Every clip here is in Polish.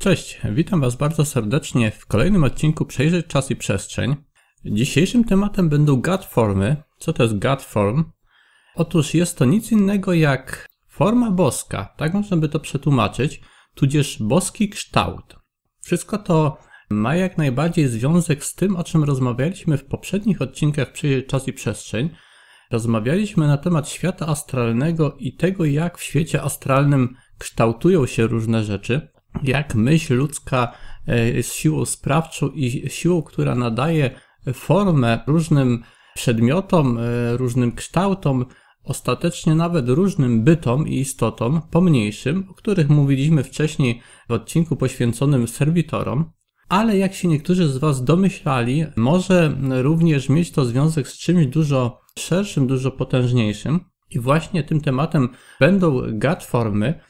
Cześć, witam Was bardzo serdecznie w kolejnym odcinku Przejrzeć Czas i Przestrzeń. Dzisiejszym tematem będą gut formy. Co to jest gut form? Otóż jest to nic innego jak forma boska, tak można by to przetłumaczyć, tudzież boski kształt. Wszystko to ma jak najbardziej związek z tym, o czym rozmawialiśmy w poprzednich odcinkach Przejrzeć Czas i Przestrzeń. Rozmawialiśmy na temat świata astralnego i tego, jak w świecie astralnym kształtują się różne rzeczy, jak myśl ludzka e, jest siłą sprawczą i siłą, która nadaje formę różnym przedmiotom, e, różnym kształtom, ostatecznie nawet różnym bytom i istotom pomniejszym, o których mówiliśmy wcześniej w odcinku poświęconym serwitorom. Ale jak się niektórzy z Was domyślali, może również mieć to związek z czymś dużo szerszym, dużo potężniejszym. I właśnie tym tematem będą GAT formy,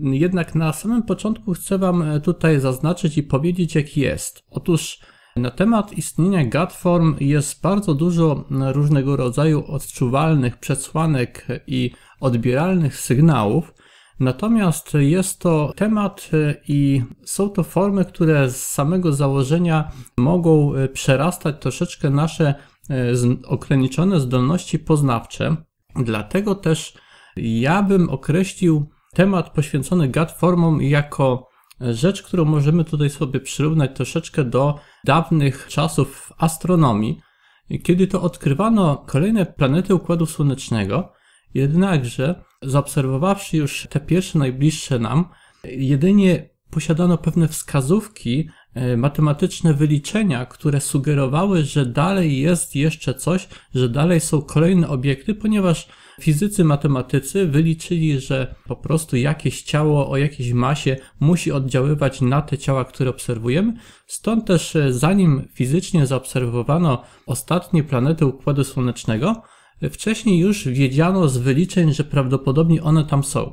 jednak na samym początku chcę Wam e, tutaj zaznaczyć i powiedzieć, jaki jest. Otóż na temat istnienia GATForm jest bardzo dużo różnego rodzaju odczuwalnych przesłanek i odbieralnych sygnałów. Natomiast jest to temat e, i są to formy, które z samego założenia mogą e, przerastać troszeczkę nasze ograniczone zdolności poznawcze. Dlatego też ja bym określił temat poświęcony GAT formom jako rzecz, którą możemy tutaj sobie przyrównać troszeczkę do dawnych czasów w astronomii, kiedy to odkrywano kolejne planety Układu Słonecznego, jednakże zaobserwowawszy już te pierwsze najbliższe nam, jedynie posiadano pewne wskazówki, e, matematyczne wyliczenia, które sugerowały, że dalej jest jeszcze coś, że dalej są kolejne obiekty, ponieważ Fizycy, matematycy wyliczyli, że po prostu jakieś ciało o jakiejś masie musi oddziaływać na te ciała, które obserwujemy. Stąd też e, zanim fizycznie zaobserwowano ostatnie planety Układu Słonecznego, wcześniej już wiedziano z wyliczeń, że prawdopodobnie one tam są.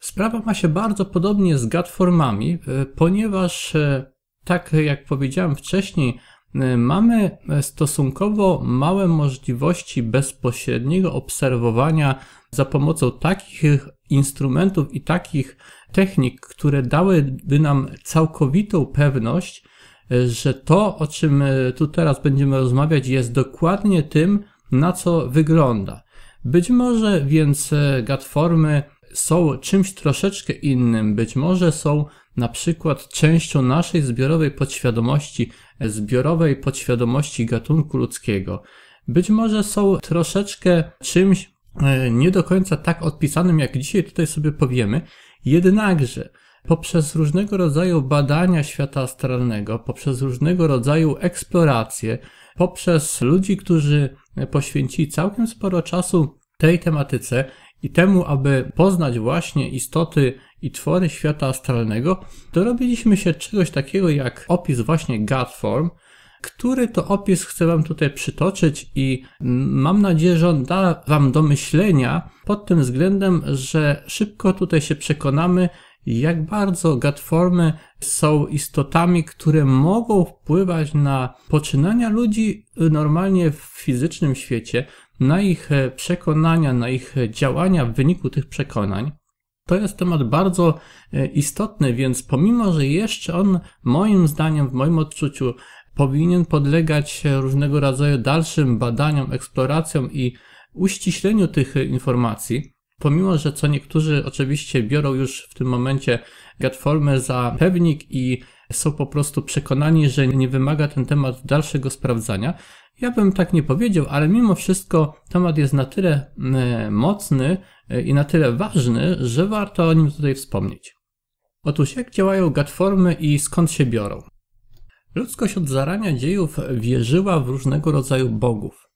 Sprawa ma się bardzo podobnie z gatformami, e, ponieważ e, tak jak powiedziałem wcześniej, E, mamy stosunkowo małe możliwości bezpośredniego obserwowania za pomocą takich instrumentów i takich technik, które dałyby nam całkowitą pewność, e, że to, o czym e, tu teraz będziemy rozmawiać, jest dokładnie tym, na co wygląda. Być może więc gatformy są czymś troszeczkę innym, być może są na przykład częścią naszej zbiorowej podświadomości, zbiorowej podświadomości gatunku ludzkiego. Być może są troszeczkę czymś e, nie do końca tak odpisanym, jak dzisiaj tutaj sobie powiemy, jednakże poprzez różnego rodzaju badania świata astralnego, poprzez różnego rodzaju eksploracje, poprzez ludzi, którzy poświęcili całkiem sporo czasu tej tematyce i temu, aby poznać właśnie istoty i twory świata astralnego, dorobiliśmy się czegoś takiego jak opis właśnie Godform, który to opis chcę Wam tutaj przytoczyć i mam nadzieję, że on da Wam do myślenia pod tym względem, że szybko tutaj się przekonamy, jak bardzo gatformy są istotami, które mogą wpływać na poczynania ludzi normalnie w fizycznym świecie, na ich e, przekonania, na ich działania w wyniku tych przekonań. To jest temat bardzo e, istotny, więc pomimo, że jeszcze on moim zdaniem, w moim odczuciu, powinien podlegać różnego rodzaju dalszym badaniom, eksploracjom i uściśleniu tych informacji, pomimo, że co niektórzy oczywiście biorą już w tym momencie Gatformę za pewnik i są po prostu przekonani, że nie wymaga ten temat dalszego sprawdzania, ja bym tak nie powiedział, ale mimo wszystko temat jest na tyle e, mocny e, i na tyle ważny, że warto o nim tutaj wspomnieć. Otóż jak działają gatformy i skąd się biorą? Ludzkość od zarania dziejów wierzyła w różnego rodzaju bogów.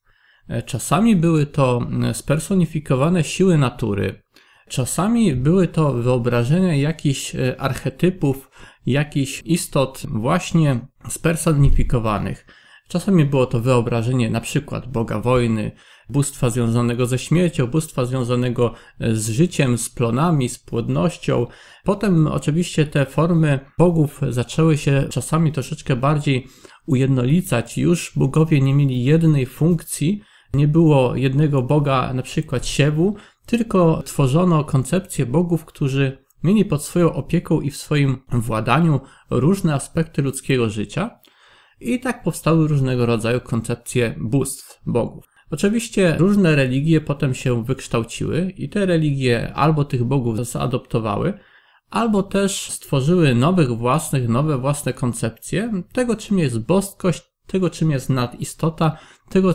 E, czasami były to spersonifikowane siły natury, czasami były to wyobrażenia jakichś archetypów, jakichś istot właśnie spersonifikowanych. Czasami było to wyobrażenie na przykład Boga wojny, bóstwa związanego ze śmiercią, bóstwa związanego e, z życiem, z plonami, z płodnością. Potem oczywiście te formy bogów zaczęły się czasami troszeczkę bardziej ujednolicać. Już bogowie nie mieli jednej funkcji, nie było jednego boga, na przykład siewu, tylko tworzono koncepcję bogów, którzy mieli pod swoją opieką i w swoim władaniu różne aspekty ludzkiego życia i tak powstały różnego rodzaju koncepcje bóstw, bogów. Oczywiście różne religie potem się wykształciły i te religie albo tych bogów zaadoptowały, albo też stworzyły nowych własnych, nowe własne koncepcje tego, czym jest boskość, tego, czym jest nadistota, tego, e,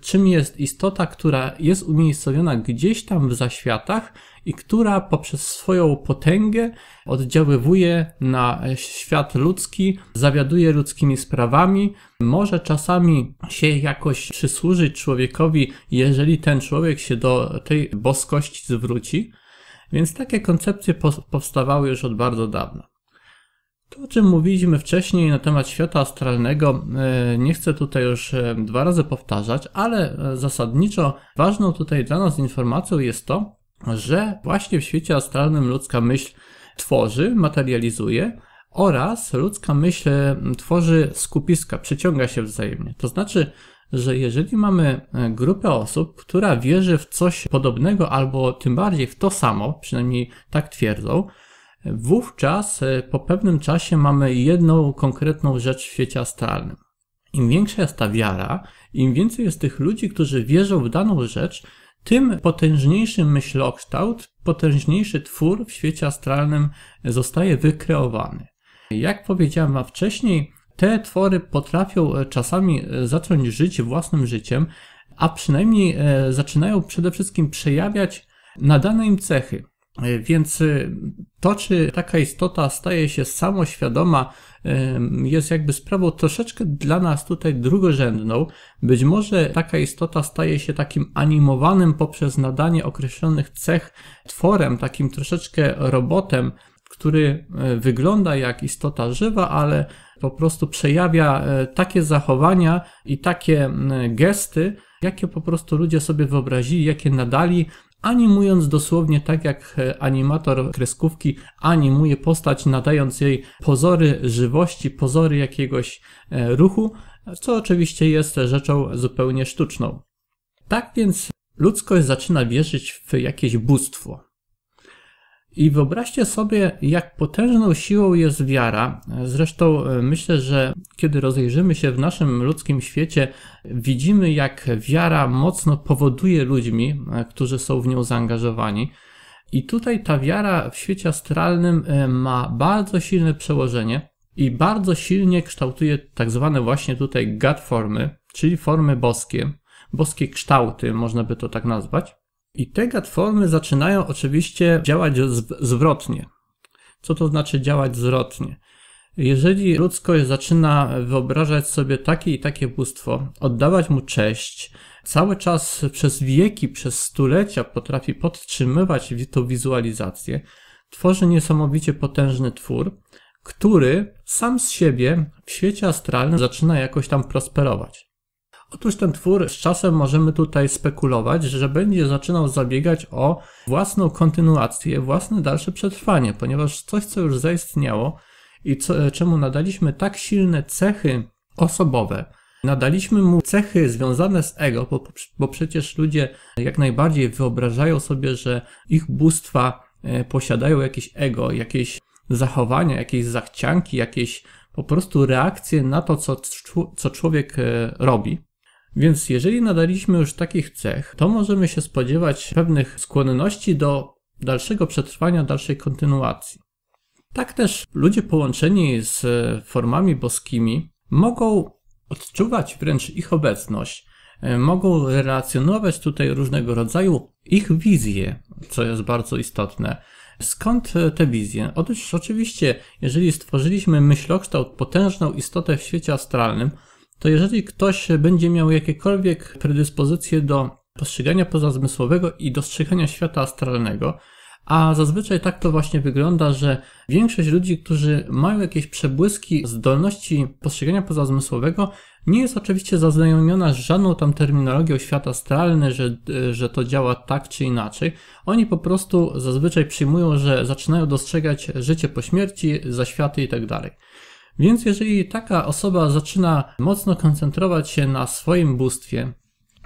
czym jest istota, która jest umiejscowiona gdzieś tam w zaświatach i która poprzez swoją potęgę oddziaływuje na świat ludzki, zawiaduje ludzkimi sprawami, może czasami się jakoś przysłużyć człowiekowi, jeżeli ten człowiek się do tej boskości zwróci. Więc takie koncepcje powstawały już od bardzo dawna. To, o czym mówiliśmy wcześniej na temat świata astralnego, e, nie chcę tutaj już e, dwa razy powtarzać, ale e, zasadniczo ważną tutaj dla nas informacją jest to, że właśnie w świecie astralnym ludzka myśl tworzy, materializuje oraz ludzka myśl tworzy skupiska, przyciąga się wzajemnie. To znaczy, że jeżeli mamy grupę osób, która wierzy w coś podobnego albo tym bardziej w to samo, przynajmniej tak twierdzą, Wówczas e, po pewnym czasie mamy jedną konkretną rzecz w świecie astralnym. Im większa jest ta wiara, im więcej jest tych ludzi, którzy wierzą w daną rzecz, tym potężniejszy myślokształt, potężniejszy twór w świecie astralnym zostaje wykreowany. Jak powiedziałem wam wcześniej, te twory potrafią e, czasami e, zacząć żyć własnym życiem, a przynajmniej zaczynają przede wszystkim przejawiać nadane im cechy. E, więc e, to, czy taka istota staje się samoświadoma, jest jakby sprawą troszeczkę dla nas tutaj drugorzędną. Być może taka istota staje się takim animowanym poprzez nadanie określonych cech tworem, takim troszeczkę robotem, który e, wygląda jak istota żywa, ale po prostu przejawia takie zachowania i takie gesty, jakie po prostu ludzie sobie wyobrazili, jakie nadali animując dosłownie tak jak e, animator kreskówki animuje postać, nadając jej pozory żywości, pozory jakiegoś e, ruchu, co oczywiście jest rzeczą zupełnie sztuczną. Tak więc ludzkość zaczyna wierzyć w jakieś bóstwo. I wyobraźcie sobie, jak potężną siłą jest wiara. Zresztą e, myślę, że kiedy rozejrzymy się w naszym ludzkim świecie, widzimy, jak wiara mocno powoduje ludźmi, e, którzy są w nią zaangażowani. I tutaj ta wiara w świecie astralnym e, ma bardzo silne przełożenie i bardzo silnie kształtuje tak zwane właśnie tutaj God formy, czyli formy boskie, boskie kształty, można by to tak nazwać. I te gatformy zaczynają oczywiście działać zwrotnie. Co to znaczy działać zwrotnie? Jeżeli ludzkość zaczyna wyobrażać sobie takie i takie bóstwo, oddawać mu cześć, cały czas przez wieki, przez stulecia potrafi podtrzymywać tą wizualizację, tworzy niesamowicie potężny twór, który sam z siebie w świecie astralnym zaczyna jakoś tam prosperować. Otóż ten twór z czasem możemy tutaj spekulować, że będzie zaczynał zabiegać o własną kontynuację, własne dalsze przetrwanie, ponieważ coś, co już zaistniało i co, czemu nadaliśmy tak silne cechy osobowe, nadaliśmy mu cechy związane z ego, bo, bo przecież ludzie jak najbardziej wyobrażają sobie, że ich bóstwa e, posiadają jakieś ego, jakieś zachowania, jakieś zachcianki, jakieś po prostu reakcje na to, co, co człowiek e, robi. Więc jeżeli nadaliśmy już takich cech, to możemy się spodziewać pewnych skłonności do dalszego przetrwania, dalszej kontynuacji. Tak też ludzie połączeni z formami boskimi mogą odczuwać wręcz ich obecność, e, mogą relacjonować tutaj różnego rodzaju ich wizje, co jest bardzo istotne. Skąd te wizje? Otóż oczywiście, jeżeli stworzyliśmy myślokształt, potężną istotę w świecie astralnym, to jeżeli ktoś będzie miał jakiekolwiek predyspozycje do postrzegania pozazmysłowego i dostrzegania świata astralnego, a zazwyczaj tak to właśnie wygląda, że większość ludzi, którzy mają jakieś przebłyski zdolności postrzegania pozazmysłowego, nie jest oczywiście zaznajomiona z żadną tam terminologią świata astralny, że, że to działa tak czy inaczej. Oni po prostu zazwyczaj przyjmują, że zaczynają dostrzegać życie po śmierci, zaświaty itd. Więc jeżeli taka osoba zaczyna mocno koncentrować się na swoim bóstwie,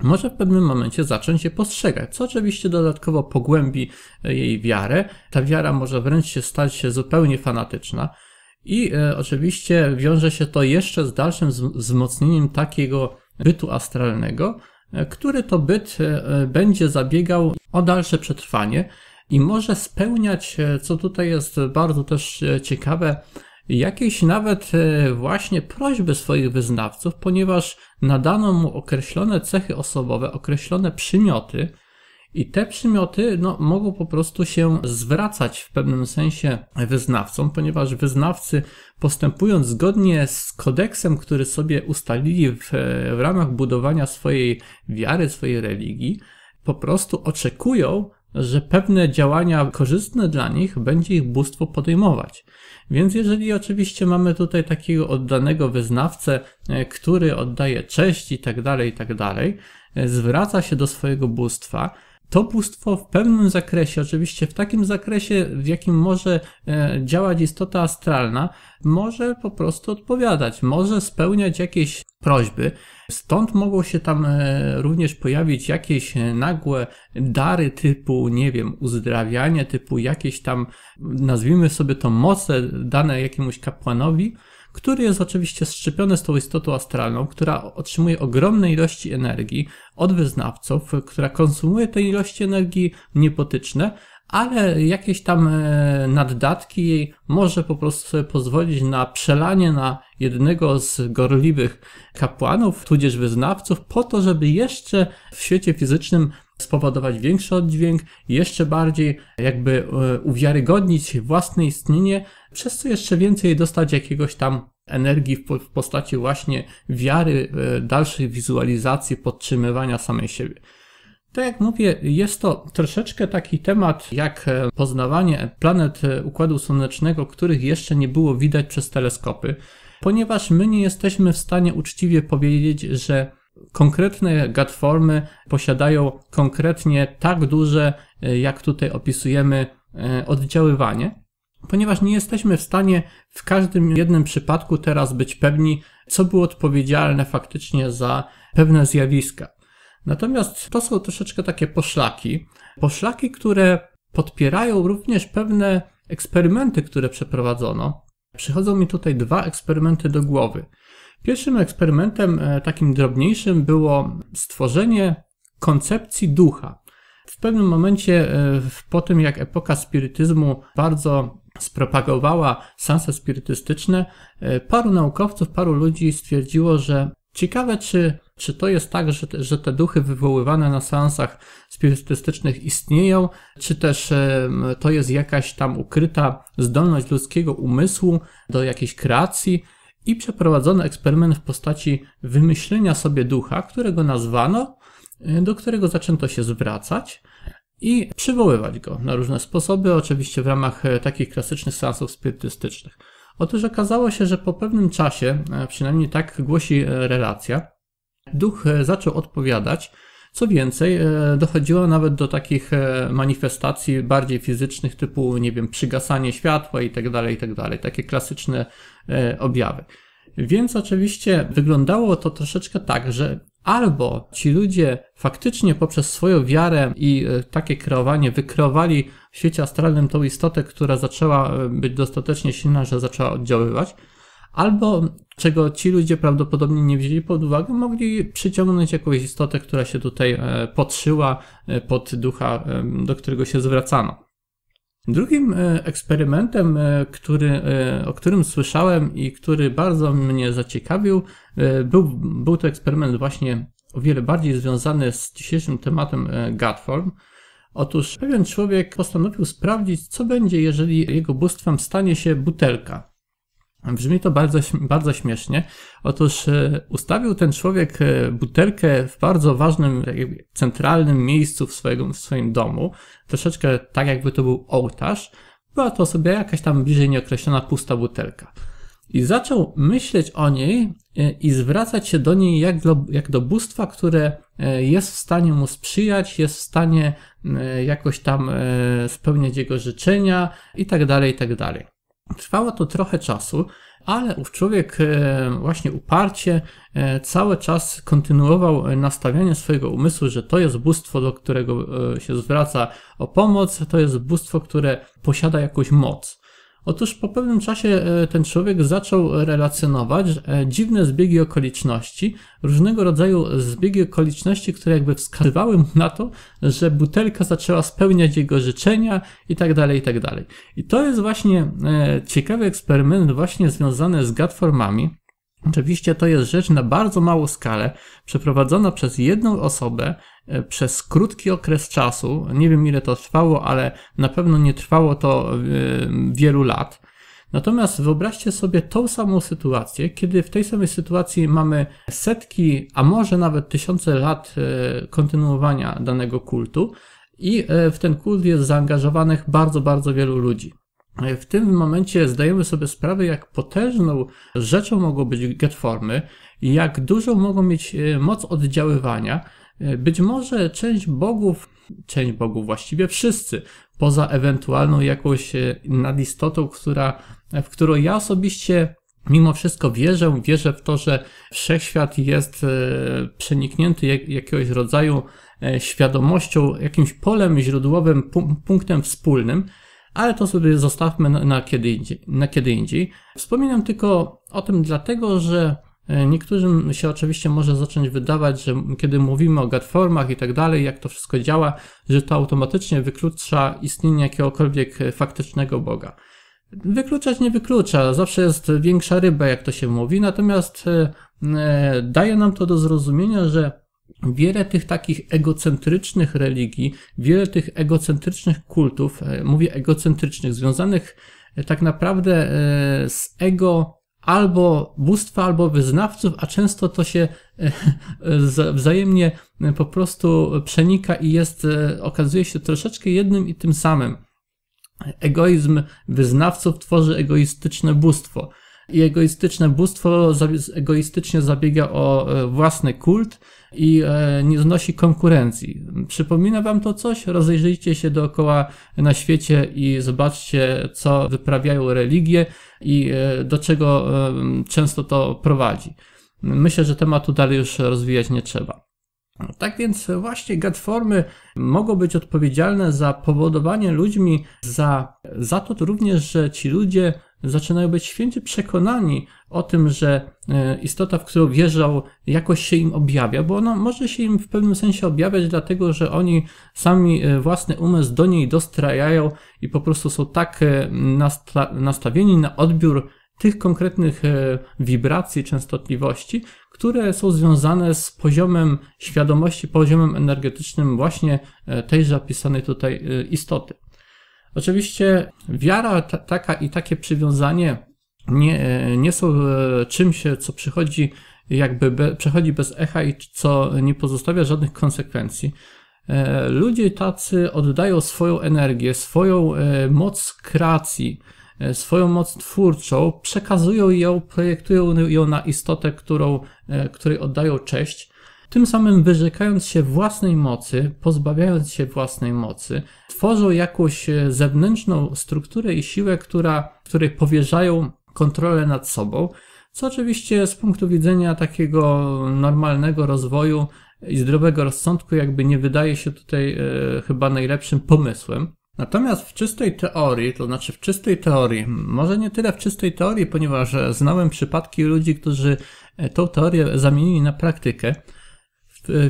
może w pewnym momencie zacząć je postrzegać, co oczywiście dodatkowo pogłębi jej wiarę. Ta wiara może wręcz się stać się zupełnie fanatyczna. I e, oczywiście wiąże się to jeszcze z dalszym wzmocnieniem takiego bytu astralnego, e, który to byt e, będzie zabiegał o dalsze przetrwanie i może spełniać, co tutaj jest bardzo też ciekawe, jakieś nawet właśnie prośby swoich wyznawców, ponieważ nadano mu określone cechy osobowe, określone przymioty, i te przymioty no, mogą po prostu się zwracać w pewnym sensie wyznawcom, ponieważ wyznawcy postępując zgodnie z kodeksem, który sobie ustalili w, w ramach budowania swojej wiary, swojej religii, po prostu oczekują, że pewne działania korzystne dla nich będzie ich bóstwo podejmować. Więc jeżeli oczywiście mamy tutaj takiego oddanego wyznawcę, e, który oddaje cześć i tak dalej, i tak dalej, e, zwraca się do swojego bóstwa, to bóstwo w pewnym zakresie, oczywiście w takim zakresie, w jakim może e, działać istota astralna, może po prostu odpowiadać, może spełniać jakieś prośby. Stąd mogą się tam e, również pojawić jakieś nagłe dary typu, nie wiem, uzdrawianie, typu jakieś tam, nazwijmy sobie to moce dane jakiemuś kapłanowi, który jest oczywiście szczepiony z tą istotą astralną, która otrzymuje ogromne ilości energii od wyznawców, która konsumuje te ilości energii niepotyczne, ale jakieś tam e, naddatki jej może po prostu sobie pozwolić na przelanie na jednego z gorliwych kapłanów, tudzież wyznawców, po to, żeby jeszcze w świecie fizycznym spowodować większy oddźwięk, jeszcze bardziej jakby e, uwiarygodnić własne istnienie, przez co jeszcze więcej dostać jakiegoś tam energii w postaci właśnie wiary, e, dalszej wizualizacji, podtrzymywania samej siebie. Tak jak mówię, jest to troszeczkę taki temat jak e, poznawanie planet Układu Słonecznego, których jeszcze nie było widać przez teleskopy, ponieważ my nie jesteśmy w stanie uczciwie powiedzieć, że konkretne gatformy posiadają konkretnie tak duże, e, jak tutaj opisujemy, e, oddziaływanie, ponieważ nie jesteśmy w stanie w każdym jednym przypadku teraz być pewni, co było odpowiedzialne faktycznie za pewne zjawiska. Natomiast to są troszeczkę takie poszlaki, poszlaki, które podpierają również pewne eksperymenty, które przeprowadzono. Przychodzą mi tutaj dwa eksperymenty do głowy. Pierwszym eksperymentem, e, takim drobniejszym, było stworzenie koncepcji ducha. W pewnym momencie, e, po tym jak epoka spirytyzmu bardzo spropagowała sanse spirytystyczne, e, paru naukowców, paru ludzi stwierdziło, że ciekawe, czy, czy to jest tak, że te, że te duchy wywoływane na seansach spirytystycznych istnieją, czy też to jest jakaś tam ukryta zdolność ludzkiego umysłu do jakiejś kreacji, i przeprowadzono eksperyment w postaci wymyślenia sobie ducha, którego nazwano, e, do którego zaczęto się zwracać i przywoływać go na różne sposoby, oczywiście w ramach e, takich klasycznych seansów spirytystycznych. Otóż okazało się, że po pewnym czasie, e, przynajmniej tak głosi relacja, duch zaczął odpowiadać. Co więcej, dochodziło nawet do takich manifestacji bardziej fizycznych, typu, nie wiem, przygasanie światła i tak dalej, i tak. Takie klasyczne E, objawy. Więc oczywiście wyglądało to troszeczkę tak, że albo ci ludzie faktycznie poprzez swoją wiarę i e, takie kreowanie wykreowali w świecie astralnym tą istotę, która zaczęła e, być dostatecznie silna, że zaczęła oddziaływać, albo czego ci ludzie prawdopodobnie nie wzięli pod uwagę, mogli przyciągnąć jakąś istotę, która się tutaj podszyła pod ducha, do którego się zwracano. Drugim e, eksperymentem, e, który, e, o którym słyszałem i który bardzo mnie zaciekawił, był, był to eksperyment właśnie o wiele bardziej związany z dzisiejszym tematem Gatform. Otóż pewien człowiek postanowił sprawdzić, co będzie, jeżeli jego bóstwem stanie się butelka. Brzmi to bardzo, bardzo śmiesznie. Otóż e, ustawił ten człowiek e, butelkę w bardzo ważnym, centralnym miejscu w, w swoim domu. Troszeczkę tak, jakby to był ołtarz. Była to sobie jakaś tam bliżej nieokreślona pusta butelka. I zaczął myśleć o niej e, i zwracać się do niej jak do, jak do bóstwa, które jest w stanie mu sprzyjać, jest w stanie jakoś tam spełniać jego życzenia i tak dalej, i tak dalej. Trwało to trochę czasu, ale ów człowiek e, właśnie uparcie e, cały czas kontynuował nastawianie swojego umysłu, że to jest bóstwo, do którego e, się zwraca o pomoc, to jest bóstwo, które posiada jakąś moc. Otóż po pewnym czasie e, ten człowiek zaczął relacjonować e, dziwne zbiegi okoliczności, różnego rodzaju zbiegi okoliczności, które jakby wskazywały mu na to, że butelka zaczęła spełniać jego życzenia i tak dalej, i tak dalej. I to jest właśnie e, ciekawy eksperyment właśnie związany z gatformami, Oczywiście to jest rzecz na bardzo małą skalę, przeprowadzona przez jedną osobę e, przez krótki okres czasu. Nie wiem ile to trwało, ale na pewno nie trwało to e, wielu lat. Natomiast wyobraźcie sobie tą samą sytuację, kiedy w tej samej sytuacji mamy setki, a może nawet tysiące lat e, kontynuowania danego kultu i w ten kult jest zaangażowanych bardzo, bardzo wielu ludzi. W tym momencie zdajemy sobie sprawę, jak potężną rzeczą mogą być getformy i jak dużą mogą mieć e, moc oddziaływania. E, być może część bogów, część bogów, właściwie wszyscy, poza ewentualną jakąś e, nadistotą, która, w którą ja osobiście mimo wszystko wierzę, wierzę w to, że wszechświat jest przeniknięty jakiegoś rodzaju świadomością, jakimś polem źródłowym, punktem wspólnym, ale to sobie zostawmy na, na, kiedy indziej, na kiedy indziej. Wspominam tylko o tym dlatego, że e, Niektórym się oczywiście może zacząć wydawać, że kiedy mówimy o gatformach i tak dalej, jak to wszystko działa, że to automatycznie wyklucza istnienie jakiegokolwiek faktycznego Boga. Wykluczać nie wyklucza, zawsze jest większa ryba, jak to się mówi, natomiast e, e, daje nam to do zrozumienia, że wiele tych takich egocentrycznych religii, wiele tych egocentrycznych kultów, e, mówię egocentrycznych, związanych e, tak naprawdę e, z ego albo bóstwa, albo wyznawców, a często to się wzajemnie po prostu przenika i jest, okazuje się troszeczkę jednym i tym samym. Egoizm wyznawców tworzy egoistyczne bóstwo. I egoistyczne bóstwo egoistycznie zabiega o własny kult, i e, nie znosi konkurencji. Przypomina Wam to coś? Rozejrzyjcie się dookoła na świecie i zobaczcie, co wyprawiają religie i e, do czego e, często to prowadzi. Myślę, że tematu dalej już rozwijać nie trzeba. Tak więc właśnie gatformy mogą być odpowiedzialne za powodowanie ludźmi, za, za to również, że ci ludzie zaczynają być święcie przekonani o tym, że e, istota, w którą wierzą, jakoś się im objawia, bo ona może się im w pewnym sensie objawiać, dlatego że oni sami e, własny umysł do niej dostrajają i po prostu są tak e, nastawieni na odbiór tych konkretnych wibracji, częstotliwości, które są związane z poziomem świadomości, poziomem energetycznym właśnie tejże opisanej tutaj istoty. Oczywiście wiara taka i takie przywiązanie nie, e, nie są e, czymś, co przychodzi jakby be, przechodzi bez echa i co nie pozostawia żadnych konsekwencji. E, ludzie tacy oddają swoją energię, swoją moc kreacji, swoją moc twórczą, przekazują ją, projektują ją na istotę, którą, której oddają cześć tym samym wyrzekając się własnej mocy, pozbawiając się własnej mocy, tworzą jakąś e, zewnętrzną strukturę i siłę, która, której powierzają kontrolę nad sobą, co oczywiście z punktu widzenia takiego normalnego rozwoju i zdrowego rozsądku jakby nie wydaje się tutaj e, chyba najlepszym pomysłem. Natomiast w czystej teorii, to znaczy w czystej teorii, może nie tyle w czystej teorii, ponieważ znałem przypadki ludzi, którzy e, tą teorię zamienili na praktykę,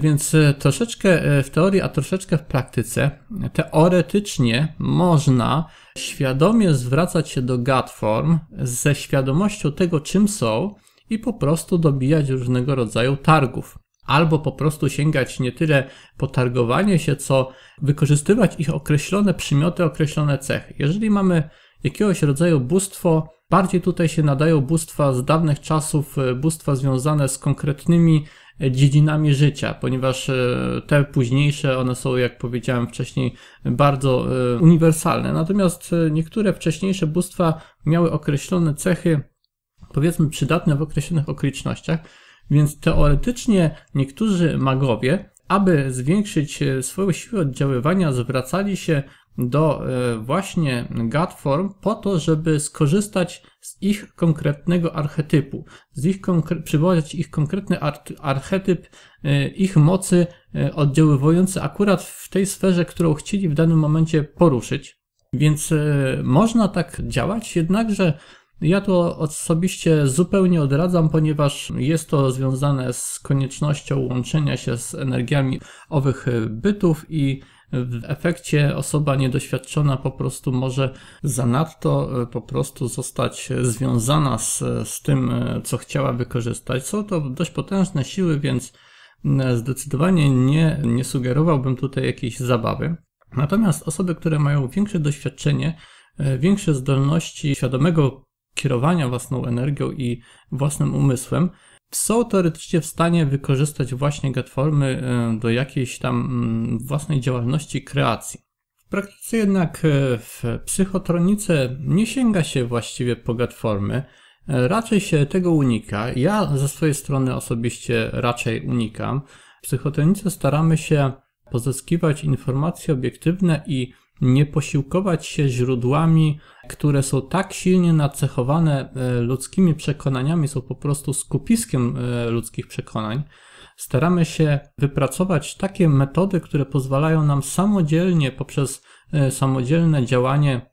więc e, troszeczkę e, w teorii, a troszeczkę w praktyce. Teoretycznie można świadomie zwracać się do Gatform ze świadomością tego, czym są i po prostu dobijać różnego rodzaju targów. Albo po prostu sięgać nie tyle po targowanie się, co wykorzystywać ich określone przymioty, określone cechy. Jeżeli mamy jakiegoś rodzaju bóstwo, bardziej tutaj się nadają bóstwa z dawnych czasów, e, bóstwa związane z konkretnymi dziedzinami życia, ponieważ e, te późniejsze, one są, jak powiedziałem wcześniej, bardzo e, uniwersalne. Natomiast e, niektóre wcześniejsze bóstwa miały określone cechy, powiedzmy, przydatne w określonych okolicznościach, więc teoretycznie niektórzy magowie, aby zwiększyć swoją siłę oddziaływania, zwracali się do e, właśnie Godform po to, żeby skorzystać z ich konkretnego archetypu, z ich konkre- przywołać ich konkretny archetyp, e, ich mocy e, oddziaływujący akurat w tej sferze, którą chcieli w danym momencie poruszyć. Więc można tak działać, jednakże ja to osobiście zupełnie odradzam, ponieważ jest to związane z koniecznością łączenia się z energiami owych bytów i w efekcie osoba niedoświadczona po prostu może zanadto e, po prostu zostać związana z, z tym, e, co chciała wykorzystać. Są to dość potężne siły, więc zdecydowanie nie, nie sugerowałbym tutaj jakiejś zabawy. Natomiast osoby, które mają większe doświadczenie, e, większe zdolności świadomego kierowania własną energią i własnym umysłem, są teoretycznie w stanie wykorzystać właśnie Getformy e, do jakiejś tam mm, własnej działalności kreacji. W praktyce jednak e, w psychotronice nie sięga się właściwie po Getformy, e, raczej się tego unika. Ja ze swojej strony osobiście raczej unikam. W psychotronice staramy się pozyskiwać informacje obiektywne i nie posiłkować się źródłami, które są tak silnie nacechowane e, ludzkimi przekonaniami, są po prostu skupiskiem e, ludzkich przekonań. Staramy się wypracować takie metody, które pozwalają nam samodzielnie, poprzez e, samodzielne działanie,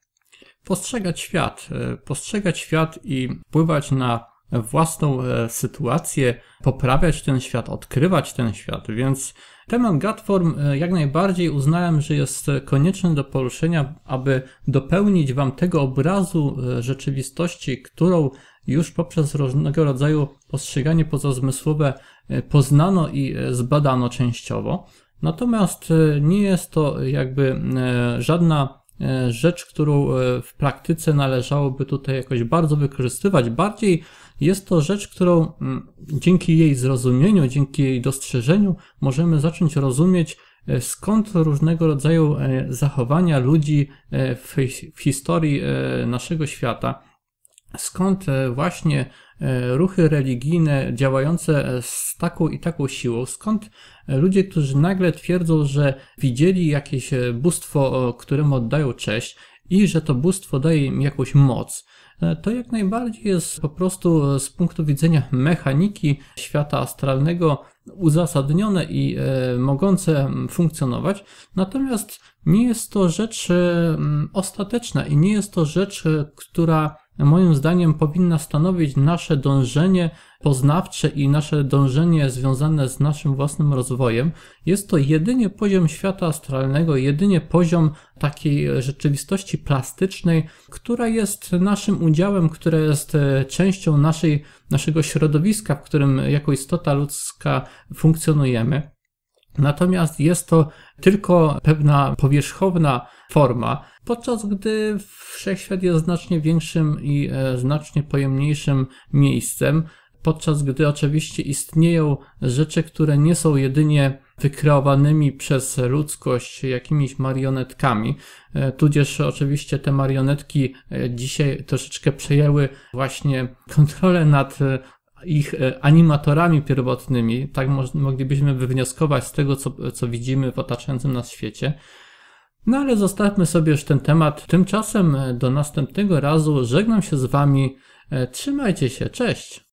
postrzegać świat, postrzegać świat i wpływać na własną sytuację, poprawiać ten świat, odkrywać ten świat, więc Temat Gatform e, jak najbardziej uznałem, że jest konieczny do poruszenia, aby dopełnić Wam tego obrazu e, rzeczywistości, którą już poprzez różnego rodzaju postrzeganie pozazmysłowe e, poznano i zbadano częściowo. Natomiast nie jest to jakby żadna rzecz, którą w praktyce należałoby tutaj jakoś bardzo wykorzystywać. Bardziej jest to rzecz, którą mm, dzięki jej zrozumieniu, dzięki jej dostrzeżeniu możemy zacząć rozumieć, e, skąd różnego rodzaju e, zachowania ludzi e, w, historii naszego świata, skąd właśnie ruchy religijne działające z taką i taką siłą, skąd ludzie, którzy nagle twierdzą, że widzieli jakieś bóstwo, któremu oddają cześć i że to bóstwo daje im jakąś moc, to jak najbardziej jest po prostu e, z punktu widzenia mechaniki świata astralnego uzasadnione i e, mogące funkcjonować. Natomiast nie jest to rzecz ostateczna i nie jest to rzecz, która moim zdaniem powinna stanowić nasze dążenie poznawcze i nasze dążenie związane z naszym własnym rozwojem. Jest to jedynie poziom świata astralnego, jedynie poziom takiej rzeczywistości plastycznej, która jest naszym udziałem, która jest e, częścią naszej, naszego środowiska, w którym jako istota ludzka funkcjonujemy. Natomiast jest to tylko pewna powierzchowna forma, podczas gdy wszechświat jest znacznie większym i e, znacznie pojemniejszym miejscem, podczas gdy oczywiście istnieją rzeczy, które nie są jedynie wykreowanymi przez ludzkość jakimiś marionetkami, e, tudzież oczywiście te marionetki e, dzisiaj troszeczkę przejęły właśnie kontrolę nad ich animatorami pierwotnymi, tak moglibyśmy wywnioskować z tego, co, co widzimy w otaczającym nas świecie. No ale zostawmy sobie już ten temat. Tymczasem e, do następnego razu żegnam się z Wami. E, trzymajcie się, cześć!